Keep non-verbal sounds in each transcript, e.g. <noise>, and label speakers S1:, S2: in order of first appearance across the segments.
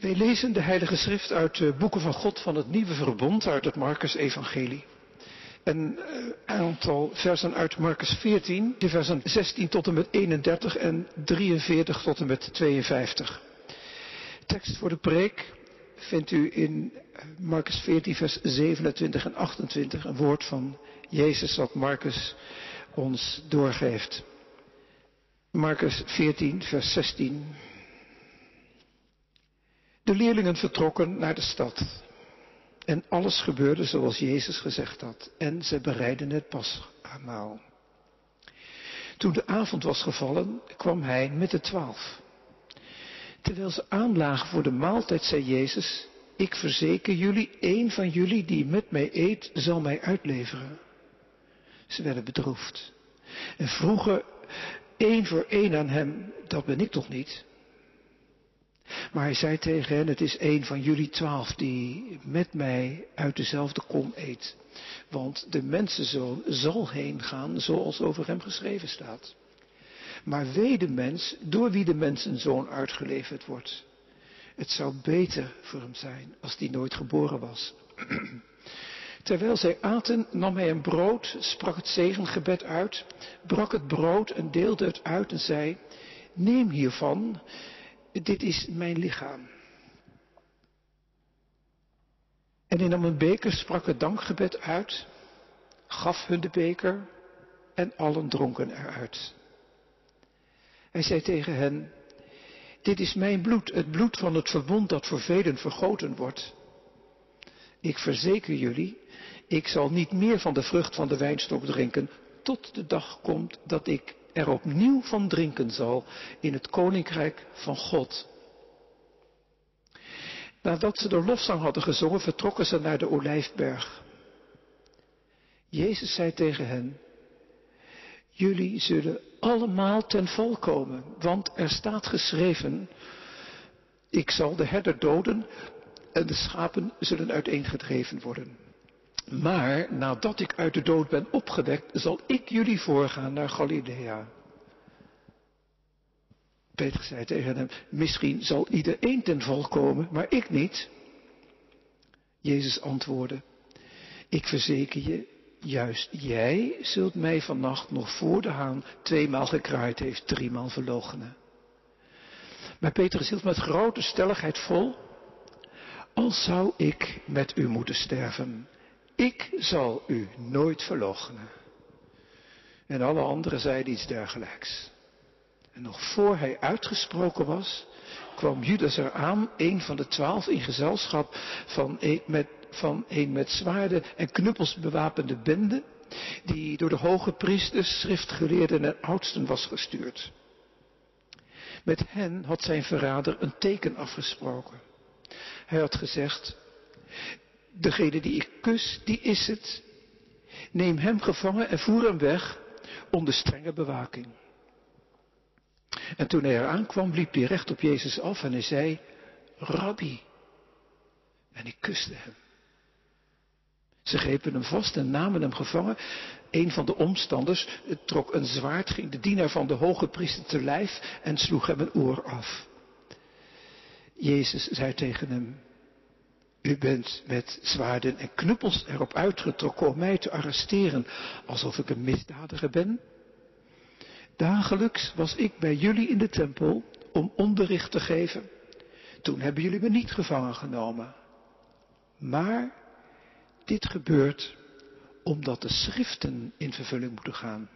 S1: Wij lezen de Heilige Schrift uit de boeken van God van het Nieuwe Verbond, uit het Marcus-evangelie. Een eh, aantal versen uit Marcus 14, de versen 16 tot en met 31 en 43 tot en met 52. Tekst voor de preek vindt u in eh, Marcus 14, vers 27 en 28, een woord van Jezus dat Marcus ons doorgeeft. Marcus 14, vers 16. De leerlingen vertrokken naar de stad. En alles gebeurde zoals Jezus gezegd had. En ze bereidden het pasmaal. Toen de avond was gevallen, kwam hij met de twaalf. Terwijl ze aanlagen voor de maaltijd, zei Jezus, ik verzeker jullie, een van jullie die met mij eet, zal mij uitleveren. Ze werden bedroefd en vroegen één voor één aan hem, dat ben ik toch niet? Maar hij zei tegen hen, het is een van jullie twaalf die met mij uit dezelfde kom eet. Want de mensenzoon zal heen gaan zoals over hem geschreven staat. Maar wee de mens door wie de mensenzoon uitgeleverd wordt. Het zou beter voor hem zijn als die nooit geboren was. <clears throat> Terwijl zij aten, nam hij een brood, sprak het zegengebed uit, brak het brood en deelde het uit en zei, neem hiervan, dit is mijn lichaam. En hij nam een beker, sprak het dankgebed uit, gaf hun de beker en allen dronken eruit. Hij zei tegen hen, dit is mijn bloed, het bloed van het verbond dat voor velen vergoten wordt. Ik verzeker jullie, ik zal niet meer van de vrucht van de wijnstok drinken, tot de dag komt dat ik er opnieuw van drinken zal in het koninkrijk van God. Nadat ze de lofzang hadden gezongen, vertrokken ze naar de olijfberg. Jezus zei tegen hen, jullie zullen allemaal ten val komen, want er staat geschreven, ik zal de herder doden en de schapen zullen uiteengedreven worden. Maar nadat ik uit de dood ben opgewekt, zal ik jullie voorgaan naar Galilea. Peter zei tegen hem, misschien zal iedereen ten val komen, maar ik niet. Jezus antwoordde, ik verzeker je, juist jij zult mij vannacht nog voor de haan tweemaal gekraaid heeft, driemaal verloochenen. Maar Petrus hield met grote stelligheid vol, al zou ik met u moeten sterven, ik zal u nooit verloochenen. En alle anderen zeiden iets dergelijks. En nog voor hij uitgesproken was, kwam Judas eraan, een van de twaalf in gezelschap van een met, van met zwaarden en knuppels bewapende bende, die door de hoge priesters, schriftgeleerden en oudsten was gestuurd. Met hen had zijn verrader een teken afgesproken. Hij had gezegd, degene die ik kus, die is het. Neem hem gevangen en voer hem weg onder strenge bewaking. En toen hij eraan kwam, liep hij recht op Jezus af en hij zei, Rabbi. En ik kuste hem. Ze grepen hem vast en namen hem gevangen. Een van de omstanders trok een zwaard, ging de dienaar van de hoge priester te lijf en sloeg hem een oor af. Jezus zei tegen hem, u bent met zwaarden en knuppels erop uitgetrokken om mij te arresteren, alsof ik een misdadiger ben. Dagelijks was ik bij jullie in de tempel om onderricht te geven. Toen hebben jullie me niet gevangen genomen. Maar dit gebeurt omdat de schriften in vervulling moeten gaan.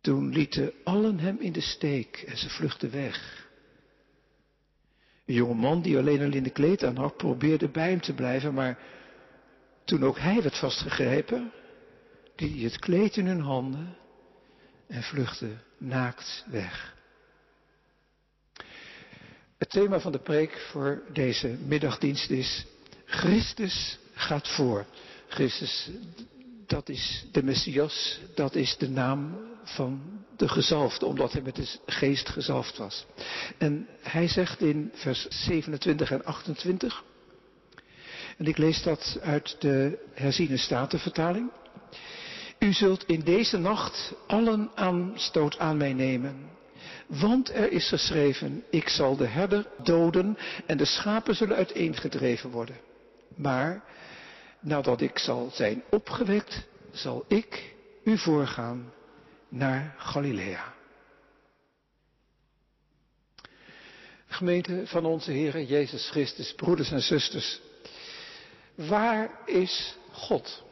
S1: Toen lieten allen hem in de steek en ze vluchtten weg. Een jonge man die alleen een linnen kleed aan had, probeerde bij hem te blijven, maar toen ook hij werd vastgegrepen, hij het kleed in hun handen en vluchtte naakt weg. Het thema van de preek voor deze middagdienst is Christus gaat voor. Christus, dat is de Messias, dat is de naam van de gezalfde, omdat hij met de geest gezalfd was. En hij zegt in vers 27 en 28, en ik lees dat uit de herziene statenvertaling. U zult in deze nacht allen aanstoot aan mij nemen, Want er is geschreven, ik zal de herder doden en de schapen zullen uiteengedreven worden. Maar nadat ik zal zijn opgewekt, zal ik u voorgaan naar Galilea. Gemeente van onze Heer Jezus Christus, broeders en zusters. Waar is God?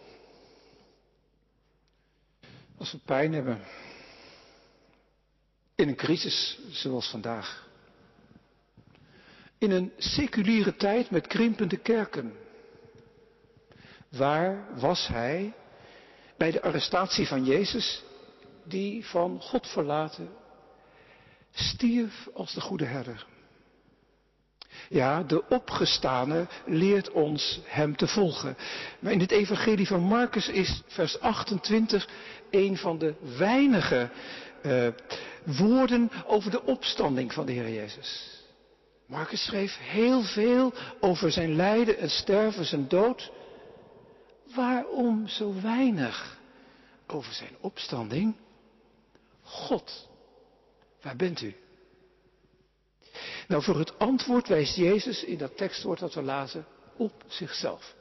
S1: Als we pijn hebben. In een crisis zoals vandaag. In een seculiere tijd met krimpende kerken. Waar was hij bij de arrestatie van Jezus, die van God verlaten stierf als de goede herder? Ja, de opgestane leert ons hem te volgen. Maar in het evangelie van Marcus is vers 28 een van de weinige uh, woorden over de opstanding van de Heer Jezus. Marcus schreef heel veel over zijn lijden en sterven, zijn dood. Waarom zo weinig over zijn opstanding? God, waar bent u? Nou, voor het antwoord wijst Jezus in dat tekstwoord dat we lazen op zichzelf.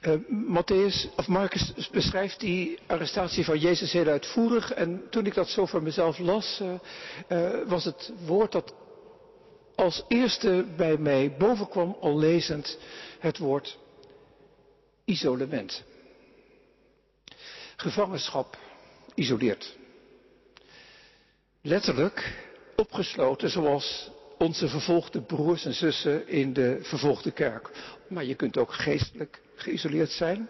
S1: Uh, of Marcus beschrijft die arrestatie van Jezus heel uitvoerig. En toen ik dat zo voor mezelf las, uh, uh, was het woord dat als eerste bij mij bovenkwam, al lezend, het woord isolement. Gevangenschap isoleert. Letterlijk opgesloten zoals onze vervolgde broers en zussen in de vervolgde kerk. Maar je kunt ook geestelijk geïsoleerd zijn.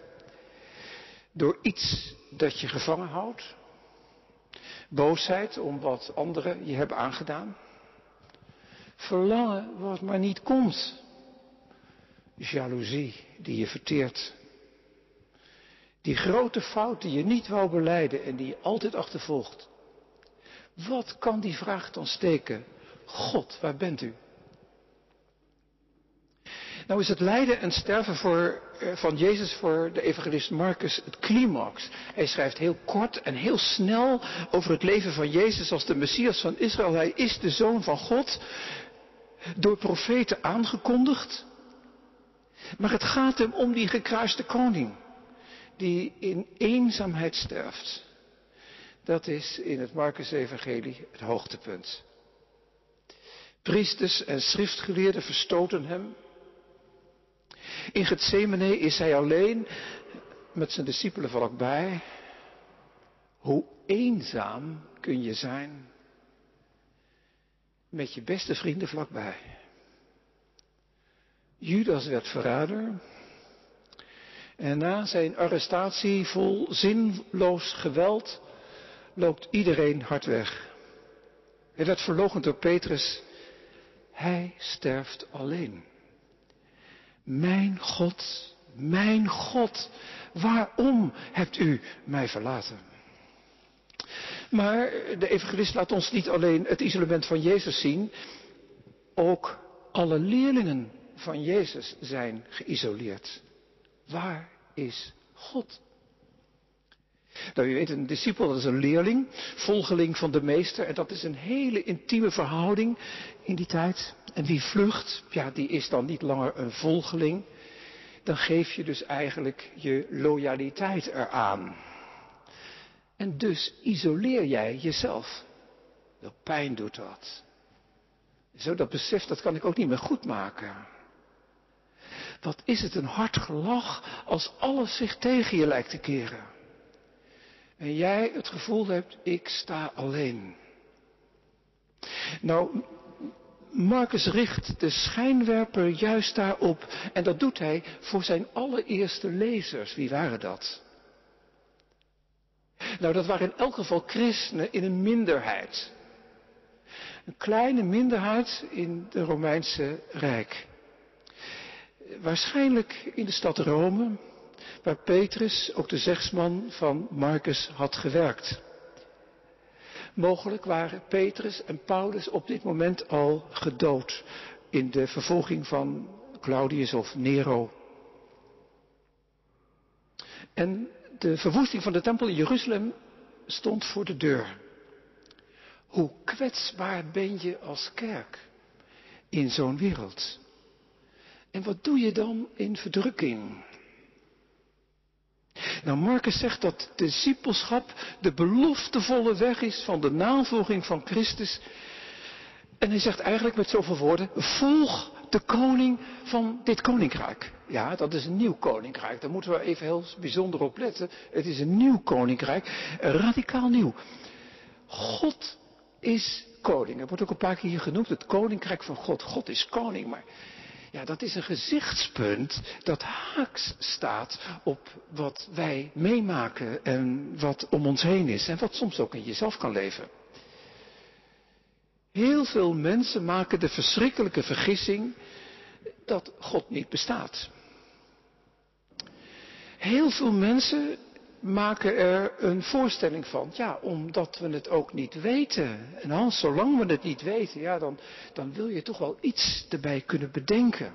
S1: Door iets dat je gevangen houdt. Boosheid om wat anderen je hebben aangedaan. Verlangen wat maar niet komt. Jaloezie die je verteert. Die grote fout die je niet wou beleiden en die je altijd achtervolgt. Wat kan die vraag dan steken? God, waar bent u? Nou is het lijden en sterven voor, eh, van Jezus voor de evangelist Marcus het climax. Hij schrijft heel kort en heel snel over het leven van Jezus als de Messias van Israël. Hij is de zoon van God, door profeten aangekondigd. Maar het gaat hem om die gekruiste koning, die in eenzaamheid sterft. Dat is in het Marcus-evangelie het hoogtepunt. Priesters en schriftgeleerden verstoten hem. In Gethsemane is hij alleen met zijn discipelen vlakbij. Hoe eenzaam kun je zijn met je beste vrienden vlakbij. Judas werd verrader. En na zijn arrestatie vol zinloos geweld loopt iedereen hard weg. Hij werd verloochend door Petrus. Hij sterft alleen. Mijn God, mijn God, waarom hebt u mij verlaten? Maar de evangelist laat ons niet alleen het isolement van Jezus zien, ook alle leerlingen van Jezus zijn geïsoleerd. Waar is God? Nou, u weet, een discipel dat is een leerling, volgeling van de meester. En dat is een hele intieme verhouding in die tijd. En wie vlucht, ja, die is dan niet langer een volgeling. Dan geef je dus eigenlijk je loyaliteit eraan. En dus isoleer jij jezelf. Wel pijn doet dat. Zo dat besef, dat kan ik ook niet meer goed maken. Wat is het een hard gelach als alles zich tegen je lijkt te keren. En jij het gevoel hebt, ik sta alleen. Nou, Marcus richt de schijnwerper juist daarop. En dat doet hij voor zijn allereerste lezers. Wie waren dat? Nou, dat waren in elk geval christenen in een minderheid. Een kleine minderheid in de Romeinse Rijk. Waarschijnlijk in de stad Rome, waar Petrus, ook de zegsman van Marcus, had gewerkt. Mogelijk waren Petrus en Paulus op dit moment al gedood in de vervolging van Claudius of Nero. En de verwoesting van de tempel in Jeruzalem stond voor de deur. Hoe kwetsbaar ben je als kerk in zo'n wereld? En wat doe je dan in verdrukking? Nou, Marcus zegt dat discipelschap de beloftevolle weg is van de navolging van Christus. En hij zegt eigenlijk met zoveel woorden, volg de koning van dit koninkrijk. Ja, dat is een nieuw koninkrijk. Daar moeten we even heel bijzonder op letten. Het is een nieuw koninkrijk, radicaal nieuw. God is koning. Dat wordt ook een paar keer hier genoemd, het koninkrijk van God. God is koning, maar ja, dat is een gezichtspunt dat haaks staat op wat wij meemaken en wat om ons heen is en wat soms ook in jezelf kan leven. Heel veel mensen maken de verschrikkelijke vergissing dat God niet bestaat. Heel veel mensen maken er een voorstelling van. Ja, omdat we het ook niet weten. En als zolang we het niet weten, ja, dan, dan wil je toch wel iets erbij kunnen bedenken.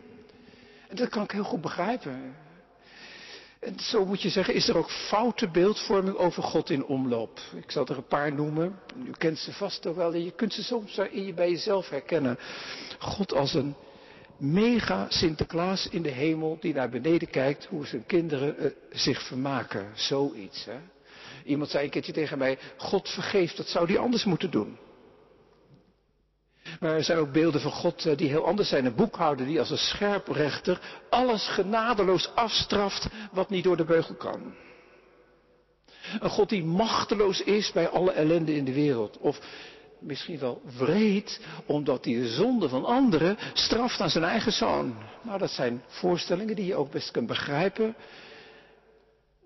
S1: En dat kan ik heel goed begrijpen. En zo moet je zeggen, is er ook foute beeldvorming over God in omloop. Ik zal er een paar noemen. U kent ze vast toch wel. Je kunt ze soms bij jezelf herkennen. God als een mega Sinterklaas in de hemel die naar beneden kijkt hoe zijn kinderen uh, zich vermaken. Zoiets. Hè? Iemand zei een keertje tegen mij, God vergeeft, dat zou hij anders moeten doen. Maar er zijn ook beelden van God uh, die heel anders zijn. Een boekhouder die als een scherprechter alles genadeloos afstraft wat niet door de beugel kan. Een God die machteloos is bij alle ellende in de wereld. Of misschien wel wreed, omdat hij de zonde van anderen straft aan zijn eigen zoon. Nou, dat zijn voorstellingen die je ook best kunt begrijpen,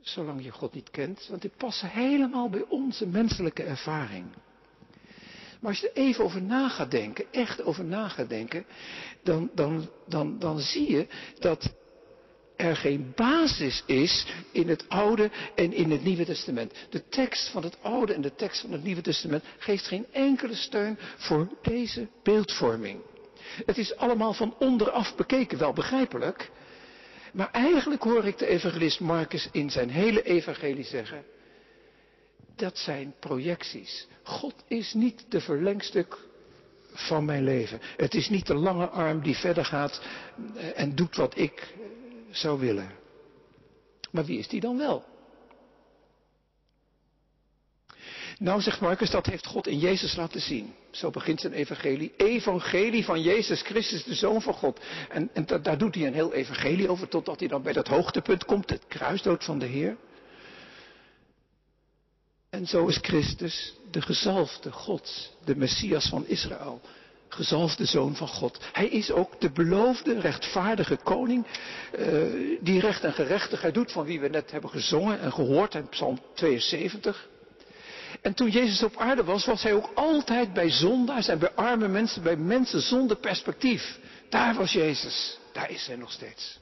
S1: zolang je God niet kent, want die passen helemaal bij onze menselijke ervaring. Maar als je er even over na gaat denken, echt over na gaat denken, dan, dan, dan, dan zie je dat er geen basis is in het Oude en in het Nieuwe Testament. De tekst van het Oude en de tekst van het Nieuwe Testament geeft geen enkele steun voor deze beeldvorming. Het is allemaal van onderaf bekeken, wel begrijpelijk. Maar eigenlijk hoor ik de evangelist Marcus in zijn hele evangelie zeggen, dat zijn projecties. God is niet de verlengstuk van mijn leven. Het is niet de lange arm die verder gaat en doet wat ik zou willen. Maar wie is die dan wel? Nou, zegt Marcus, dat heeft God in Jezus laten zien. Zo begint zijn evangelie. Evangelie van Jezus Christus, de Zoon van God. En, en daar doet hij een heel evangelie over, totdat hij dan bij dat hoogtepunt komt, het kruisdood van de Heer. En zo is Christus de gezalfde God, de Messias van Israël gezalfde zoon van God. Hij is ook de beloofde rechtvaardige koning uh, die recht en gerechtigheid doet van wie we net hebben gezongen en gehoord in Psalm 72. En toen Jezus op aarde was, was hij ook altijd bij zondaars en bij arme mensen, bij mensen zonder perspectief. Daar was Jezus. Daar is hij nog steeds.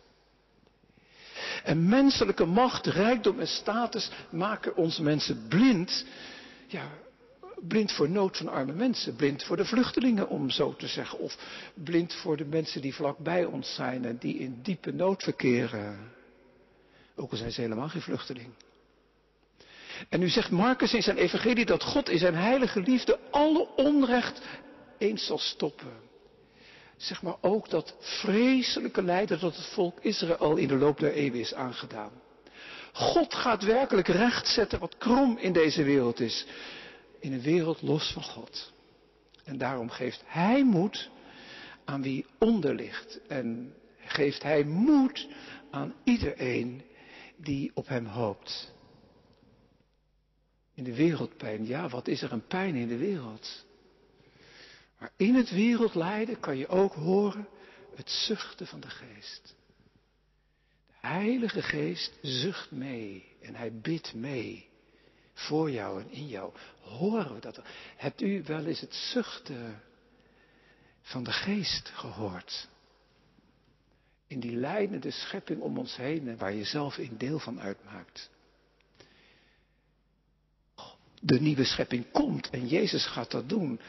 S1: En menselijke macht, rijkdom en status maken ons mensen blind ja, blind voor nood van arme mensen, blind voor de vluchtelingen om zo te zeggen, of blind voor de mensen die vlakbij ons zijn en die in diepe nood verkeren. Ook al zijn ze helemaal geen vluchteling. En nu zegt Marcus in zijn evangelie dat God in zijn heilige liefde alle onrecht eens zal stoppen. Zeg maar ook dat vreselijke lijden dat het volk Israël in de loop der eeuwen is aangedaan. God gaat werkelijk recht zetten wat krom in deze wereld is in een wereld los van God. En daarom geeft Hij moed aan wie onder ligt. En geeft Hij moed aan iedereen die op Hem hoopt. In de wereldpijn, ja, wat is er een pijn in de wereld? Maar in het wereldlijden kan je ook horen het zuchten van de geest. De Heilige Geest zucht mee en hij bidt mee voor jou en in jou. Horen we dat? Hebt u wel eens het zuchten van de geest gehoord? In die leidende schepping om ons heen waar je zelf een deel van uitmaakt. De nieuwe schepping komt en Jezus gaat dat doen.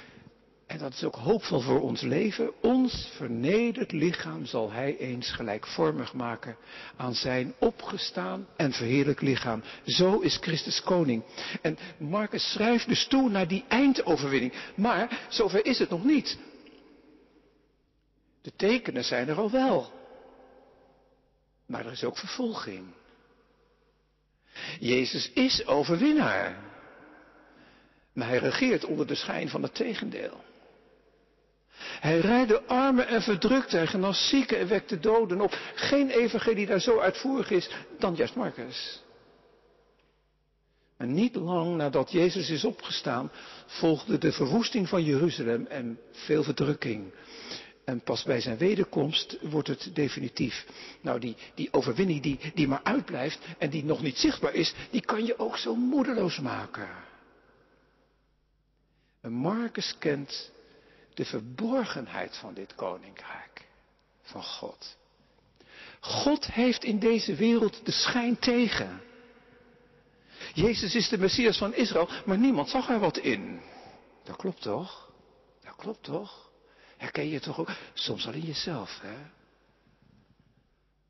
S1: En dat is ook hoopvol voor ons leven, ons vernederd lichaam zal Hij eens gelijkvormig maken aan zijn opgestaan en verheerlijk lichaam. Zo is Christus koning. En Marcus schrijft dus toe naar die eindoverwinning. Maar zover is het nog niet. De tekenen zijn er al wel. Maar er is ook vervolging. Jezus is overwinnaar. Maar hij regeert onder de schijn van het tegendeel. Hij rijdde armen en verdrukte, hij genas zieken en wekte doden op. Geen evangelie daar zo uitvoerig is dan juist Marcus. Maar niet lang nadat Jezus is opgestaan, volgde de verwoesting van Jeruzalem en veel verdrukking. En pas bij zijn wederkomst wordt het definitief. Nou, die, die overwinning die, die maar uitblijft en die nog niet zichtbaar is, die kan je ook zo moedeloos maken. En Marcus kent de verborgenheid van dit koninkrijk van God. God heeft in deze wereld de schijn tegen. Jezus is de Messias van Israël, maar niemand zag er wat in. Dat klopt toch? Dat klopt toch? Herken je toch ook? Soms al in jezelf, hè?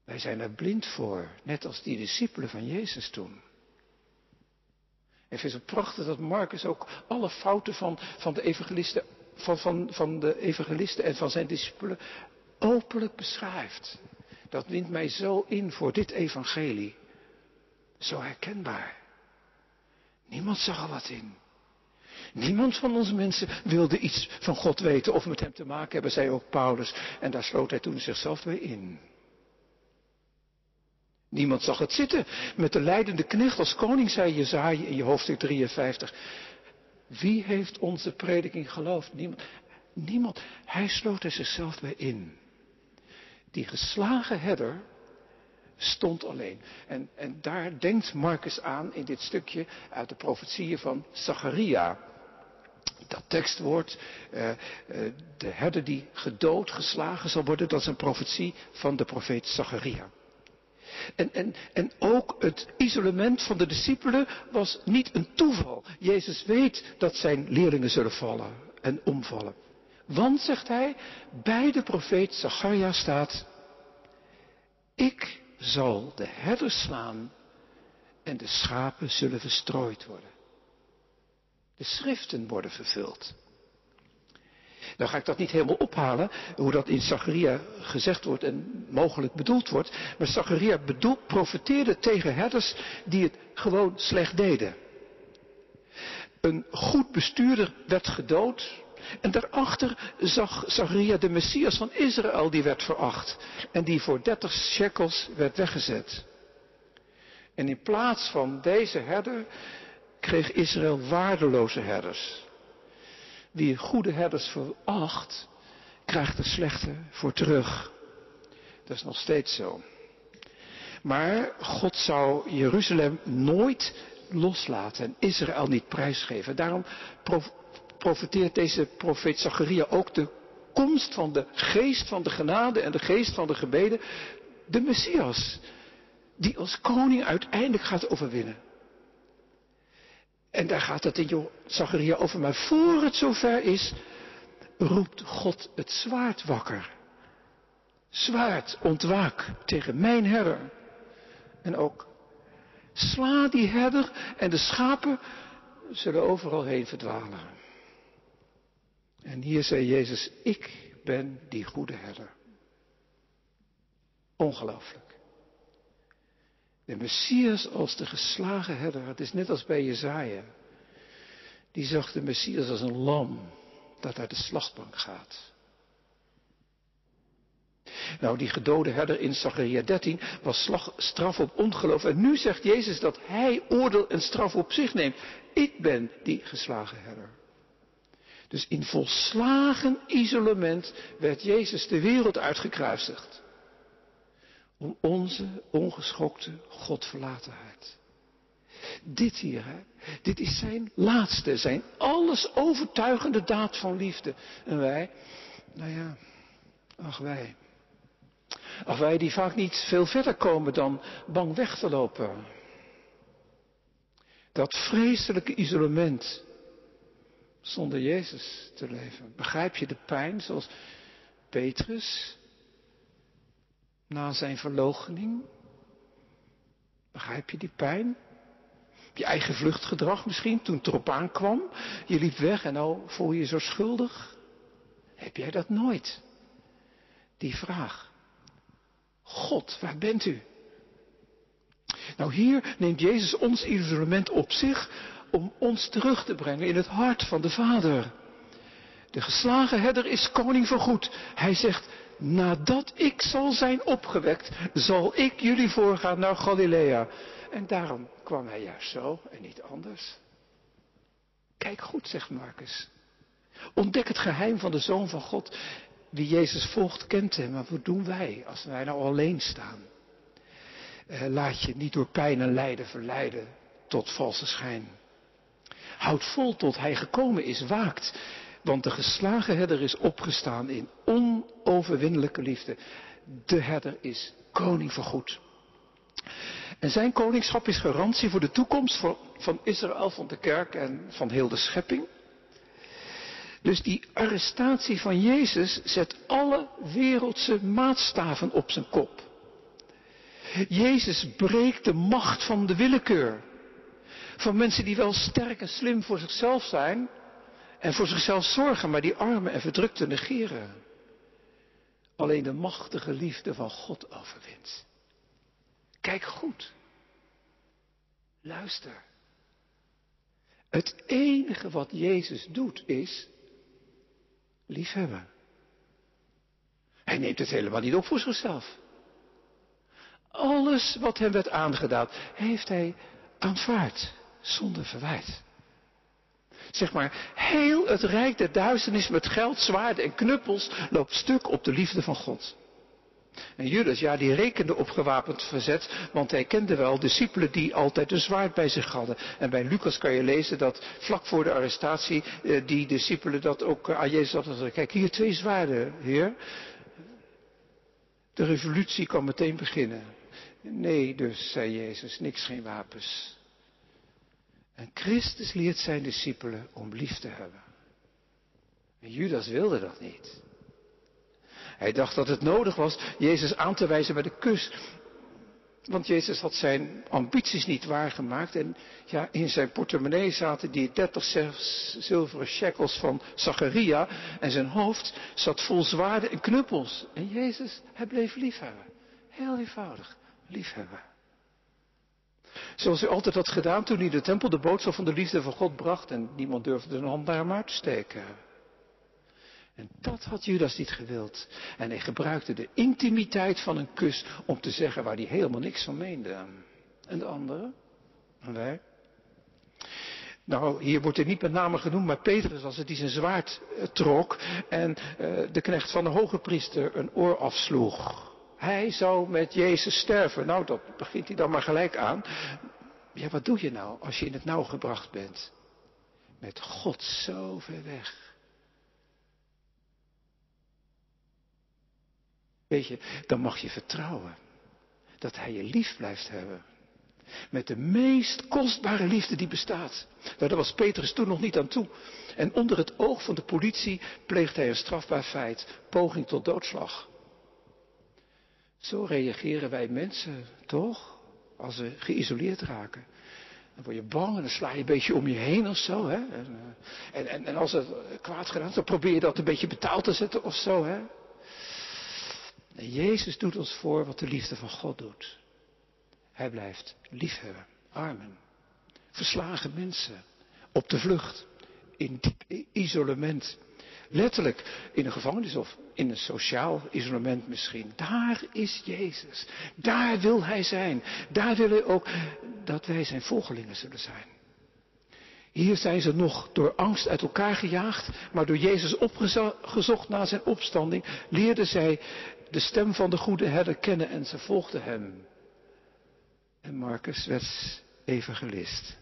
S1: Wij zijn er blind voor, net als die discipelen van Jezus toen. En vind het prachtig dat Marcus ook alle fouten van, van de evangelisten van, van, van de evangelisten en van zijn discipelen openlijk beschrijft. Dat wint mij zo in voor dit evangelie. Zo herkenbaar. Niemand zag er wat in. Niemand van onze mensen wilde iets van God weten of met hem te maken hebben, zei ook Paulus. En daar sloot hij toen zichzelf weer in. Niemand zag het zitten met de leidende knecht als koning, zei Jezaja in je hoofdstuk 53. Wie heeft onze prediking geloofd? Niemand. Niemand. Hij sloot er zichzelf bij in. Die geslagen herder stond alleen. En, en daar denkt Marcus aan in dit stukje uit de profetieën van Zacharia. Dat tekstwoord, uh, uh, de herder die gedood, geslagen zal worden, dat is een profetie van de profeet Zacharia. En, en, en ook het isolement van de discipelen was niet een toeval. Jezus weet dat zijn leerlingen zullen vallen en omvallen. Want, zegt hij, bij de profeet Zacharia staat, ik zal de herders slaan en de schapen zullen verstrooid worden. De schriften worden vervuld. Nou ga ik dat niet helemaal ophalen, hoe dat in Zacharia gezegd wordt en mogelijk bedoeld wordt. Maar Zacharia bedoelt, profeteerde tegen herders die het gewoon slecht deden. Een goed bestuurder werd gedood. En daarachter zag Zacharia de Messias van Israël die werd veracht. En die voor dertig shekels werd weggezet. En in plaats van deze herder kreeg Israël waardeloze herders. Wie goede herders veracht, krijgt er slechte voor terug. Dat is nog steeds zo. Maar God zou Jeruzalem nooit loslaten en Israël niet prijsgeven. Daarom profeteert deze profeet Zacharia ook de komst van de geest van de genade en de geest van de gebeden. De Messias, die als koning uiteindelijk gaat overwinnen. En daar gaat het in Zacharia over. Maar voor het zover is, roept God het zwaard wakker. Zwaard, ontwaak tegen mijn herder. En ook, sla die herder en de schapen zullen overal heen verdwalen. En hier zei Jezus, ik ben die goede herder. Ongelooflijk. De Messias als de geslagen herder. Het is net als bij Jezaja. Die zag de Messias als een lam dat naar de slachtbank gaat. Nou, die gedode herder in Zachariah 13 was straf op ongeloof. En nu zegt Jezus dat hij oordeel en straf op zich neemt. Ik ben die geslagen herder. Dus in volslagen isolement werd Jezus de wereld uitgekruisigd om onze ongeschokte Godverlatenheid. Dit hier, hè, dit is zijn laatste, zijn alles overtuigende daad van liefde. En wij, nou ja, ach wij. Ach wij die vaak niet veel verder komen dan bang weg te lopen. Dat vreselijke isolement zonder Jezus te leven? Begrijp je de pijn zoals Petrus na zijn verloochening? Begrijp je die pijn? Je eigen vluchtgedrag misschien, toen het erop aankwam. Je liep weg en nou voel je je zo schuldig. Heb jij dat nooit? Die vraag. God, waar bent u? Nou, hier neemt Jezus ons isolement op zich om ons terug te brengen in het hart van de Vader. De geslagen herder is koning van goed. Hij zegt, nadat ik zal zijn opgewekt, zal ik jullie voorgaan naar Galilea. En daarom kwam hij juist zo en niet anders. Kijk goed, zegt Marcus. Ontdek het geheim van de Zoon van God. Wie Jezus volgt, kent hem. Maar wat doen wij als wij nou alleen staan? Eh, laat je niet door pijn en lijden verleiden tot valse schijn. Houd vol tot hij gekomen is, waakt. Want de geslagen herder is opgestaan in onoverwinnelijke liefde. De herder is koning van goed. En zijn koningschap is garantie voor de toekomst van Israël, van de kerk en van heel de schepping. Dus die arrestatie van Jezus zet alle wereldse maatstaven op zijn kop. Jezus breekt de macht van de willekeur. Van mensen die wel sterk en slim voor zichzelf zijn en voor zichzelf zorgen, maar die armen en verdrukten negeren. Alleen de machtige liefde van God overwint. Kijk goed. Luister. Het enige wat Jezus doet is liefhebben. Hij neemt het helemaal niet op voor zichzelf. Alles wat hem werd aangedaan, heeft hij aanvaard zonder verwijt. Zeg maar, heel het rijk der duisternis met geld, zwaarden en knuppels loopt stuk op de liefde van God. En Judas, ja, die rekende op gewapend verzet, want hij kende wel discipelen die altijd een zwaard bij zich hadden. En bij Lucas kan je lezen dat vlak voor de arrestatie eh, die discipelen dat ook aan Jezus hadden gezegd. Kijk, hier twee zwaarden, heer. De revolutie kan meteen beginnen. Nee, dus, zei Jezus, niks geen wapens. En Christus leert zijn discipelen om lief te hebben. En Judas wilde dat niet. Hij dacht dat het nodig was Jezus aan te wijzen met een kus. Want Jezus had zijn ambities niet waargemaakt. En ja, in zijn portemonnee zaten die 30 zilveren shekels van Zacharia. En zijn hoofd zat vol zwaarden en knuppels. En Jezus, hij bleef liefhebben. Heel eenvoudig, liefhebben. Zoals hij altijd had gedaan toen hij de tempel de boodschap van de liefde van God bracht. En niemand durfde zijn hand naar hem uit te steken. En dat had Judas niet gewild. En hij gebruikte de intimiteit van een kus om te zeggen waar hij helemaal niks van meende. En de andere? En wij? Nou, hier wordt hij niet met name genoemd, maar Petrus was het die zijn zwaard eh, trok en uh, de knecht van de hoge priester een oor afsloeg. Hij zou met Jezus sterven. Nou, dat begint hij dan maar gelijk aan. Ja, wat doe je nou als je in het nauw gebracht bent? Met God zo ver weg. Weet je, dan mag je vertrouwen dat Hij je lief blijft hebben. Met de meest kostbare liefde die bestaat. Nou, daar was Petrus toen nog niet aan toe. En onder het oog van de politie pleegt hij een strafbaar feit, poging tot doodslag. Zo reageren wij mensen, toch? Als ze geïsoleerd raken. Dan word je bang en dan sla je een beetje om je heen of zo. Hè? En, eh, en, en, als het kwaad gedaan is, dan probeer je dat een beetje betaald te zetten of zo. Hè? En Jezus doet ons voor wat de liefde van God doet. Hij blijft liefhebben, armen, verslagen mensen, op de vlucht, in diep isolement. Letterlijk in een gevangenis of in een sociaal isolement misschien. Daar is Jezus. Daar wil Hij zijn. Daar wil Hij ook dat wij zijn volgelingen zullen zijn. Hier zijn ze nog door angst uit elkaar gejaagd, maar door Jezus opgezocht na zijn opstanding, leerden zij de stem van de goede herder kennen en ze volgden hem. En Marcus werd evangelist.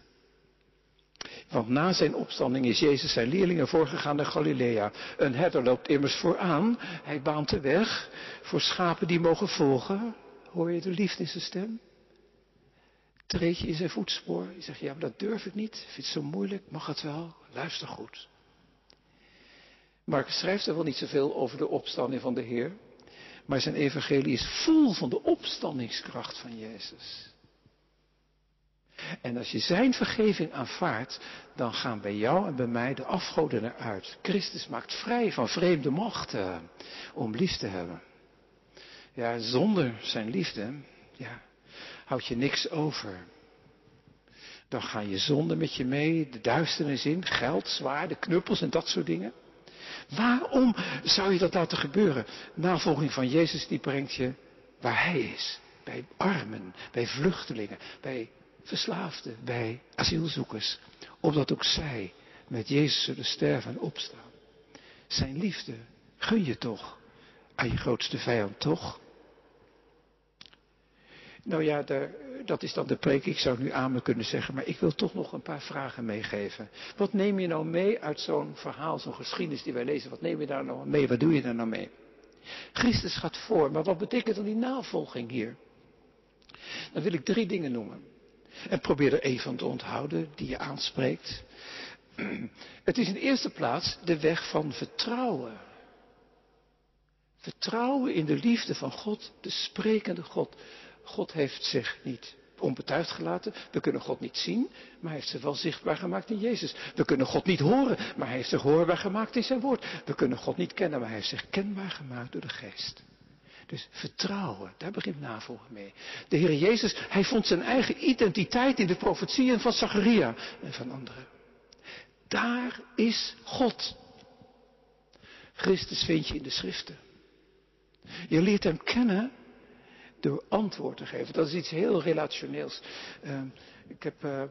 S1: Want na zijn opstanding is Jezus zijn leerlingen voorgegaan naar Galilea. Een herder loopt immers vooraan. Hij baant de weg voor schapen die mogen volgen. Hoor je de liefde in zijn stem? Treed je in zijn voetspoor. Je zegt, ja, maar dat durf ik niet. Ik vind het zo moeilijk. Mag het wel? Luister goed. Marcus schrijft er wel niet zoveel over de opstanding van de Heer. Maar zijn evangelie is vol van de opstandingskracht van Jezus. En als je zijn vergeving aanvaardt, dan gaan bij jou en bij mij de afgoden eruit. Christus maakt vrij van vreemde machten om lief te hebben. Ja, zonder zijn liefde, ja, houd je niks over. Dan ga je zonde met je mee, de duisternis in, geld, zwaar, de knuppels en dat soort dingen. Waarom zou je dat laten gebeuren? Navolging van Jezus die brengt je waar Hij is. Bij armen, bij vluchtelingen, bij verslaafden, bij asielzoekers. Opdat ook zij met Jezus zullen sterven en opstaan. Zijn liefde gun je toch aan je grootste vijand, toch? Nou ja, dat is dan de preek. Ik zou nu aan me kunnen zeggen, maar ik wil toch nog een paar vragen meegeven. Wat neem je nou mee uit zo'n verhaal, zo'n geschiedenis die wij lezen? Wat neem je daar nou mee? Wat doe je daar nou mee? Christus gaat voor, maar wat betekent dan die navolging hier? Dan wil ik drie dingen noemen. En probeer er één van te onthouden die je aanspreekt. <clears throat> Het is in de eerste plaats de weg van vertrouwen. Vertrouwen in de liefde van God, de sprekende God. God heeft zich niet onbetuigd gelaten. We kunnen God niet zien, maar hij heeft zich wel zichtbaar gemaakt in Jezus. We kunnen God niet horen, maar hij heeft zich hoorbaar gemaakt in zijn woord. We kunnen God niet kennen, maar hij heeft zich kenbaar gemaakt door de geest. Dus vertrouwen, daar begint navolgen mee. De Heer Jezus, hij vond zijn eigen identiteit in de profetieën van Zacharia en van anderen. Daar is God. Christus vind je in de schriften. Je leert hem kennen door antwoord te geven. Dat is iets heel relationeels. Uh, ik, heb, uh,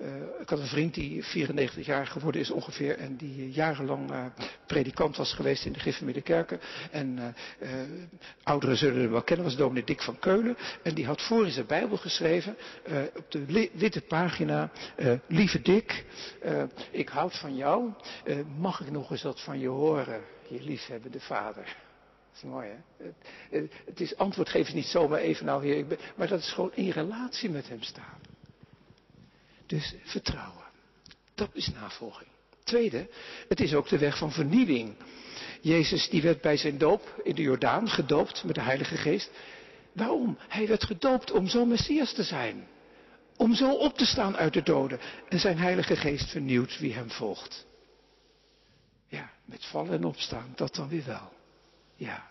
S1: uh, ik had een vriend die 94 jaar geworden is ongeveer en die jarenlang predikant was geweest in de Griffemidde Kerken. En ouderen zullen hem wel kennen, was dominee Dick van Keulen. En die had voor in zijn Bijbel geschreven, op de witte pagina, lieve Dick, ik houd van jou, mag ik nog eens wat van je horen, je liefhebbende vader. Mooi, hè? Het, het is antwoord geven niet zomaar even nou hier, ik ben, maar dat is gewoon in relatie met hem staan. Dus vertrouwen. Dat is navolging. Tweede, het is ook de weg van vernieuwing. Jezus die werd bij zijn doop in de Jordaan gedoopt met de Heilige Geest. Waarom? Hij werd gedoopt om zo Messias te zijn. Om zo op te staan uit de doden. En zijn Heilige Geest vernieuwt wie hem volgt. Ja, met vallen en opstaan, dat dan weer wel. Ja,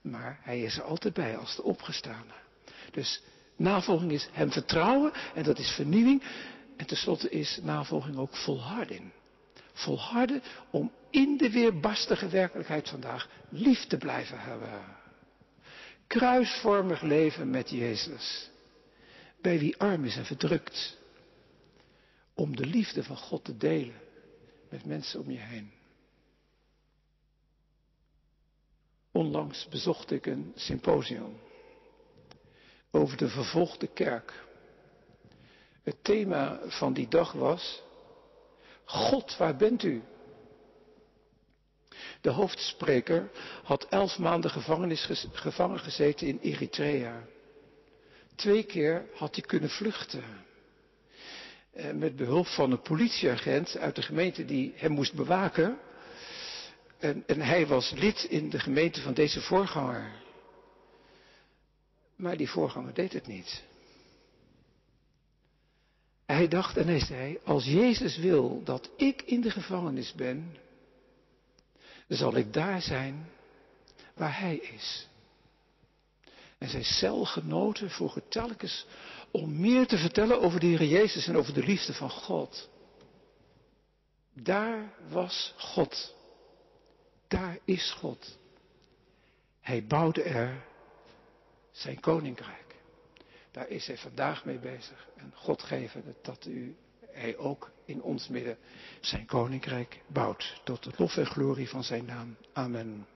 S1: maar hij is er altijd bij als de opgestane. Dus navolging is hem vertrouwen en dat is vernieuwing. En tenslotte is navolging ook volharding. Volharden om in de weerbarstige werkelijkheid vandaag lief te blijven hebben. Kruisvormig leven met Jezus. Bij wie arm is en verdrukt. Om de liefde van God te delen met mensen om je heen. Onlangs bezocht ik een symposium over de vervolgde kerk. Het thema van die dag was, God, waar bent u? De hoofdspreker had elf maanden gevangenis, gevangen gezeten in Eritrea. Twee keer had hij kunnen vluchten. Eh, met behulp van een politieagent uit de gemeente die hem moest bewaken, en, en hij was lid in de gemeente van deze voorganger. Maar die voorganger deed het niet. Hij dacht en hij zei, als Jezus wil dat ik in de gevangenis ben, zal ik daar zijn waar Hij is. En zijn celgenoten vroegen telkens om meer te vertellen over de Heer Jezus en over de liefde van God. Daar was God. Daar is God. Hij bouwde er zijn koninkrijk. Daar is hij vandaag mee bezig. En God geven dat u, hij ook in ons midden zijn koninkrijk bouwt. Tot de lof en glorie van zijn naam. Amen.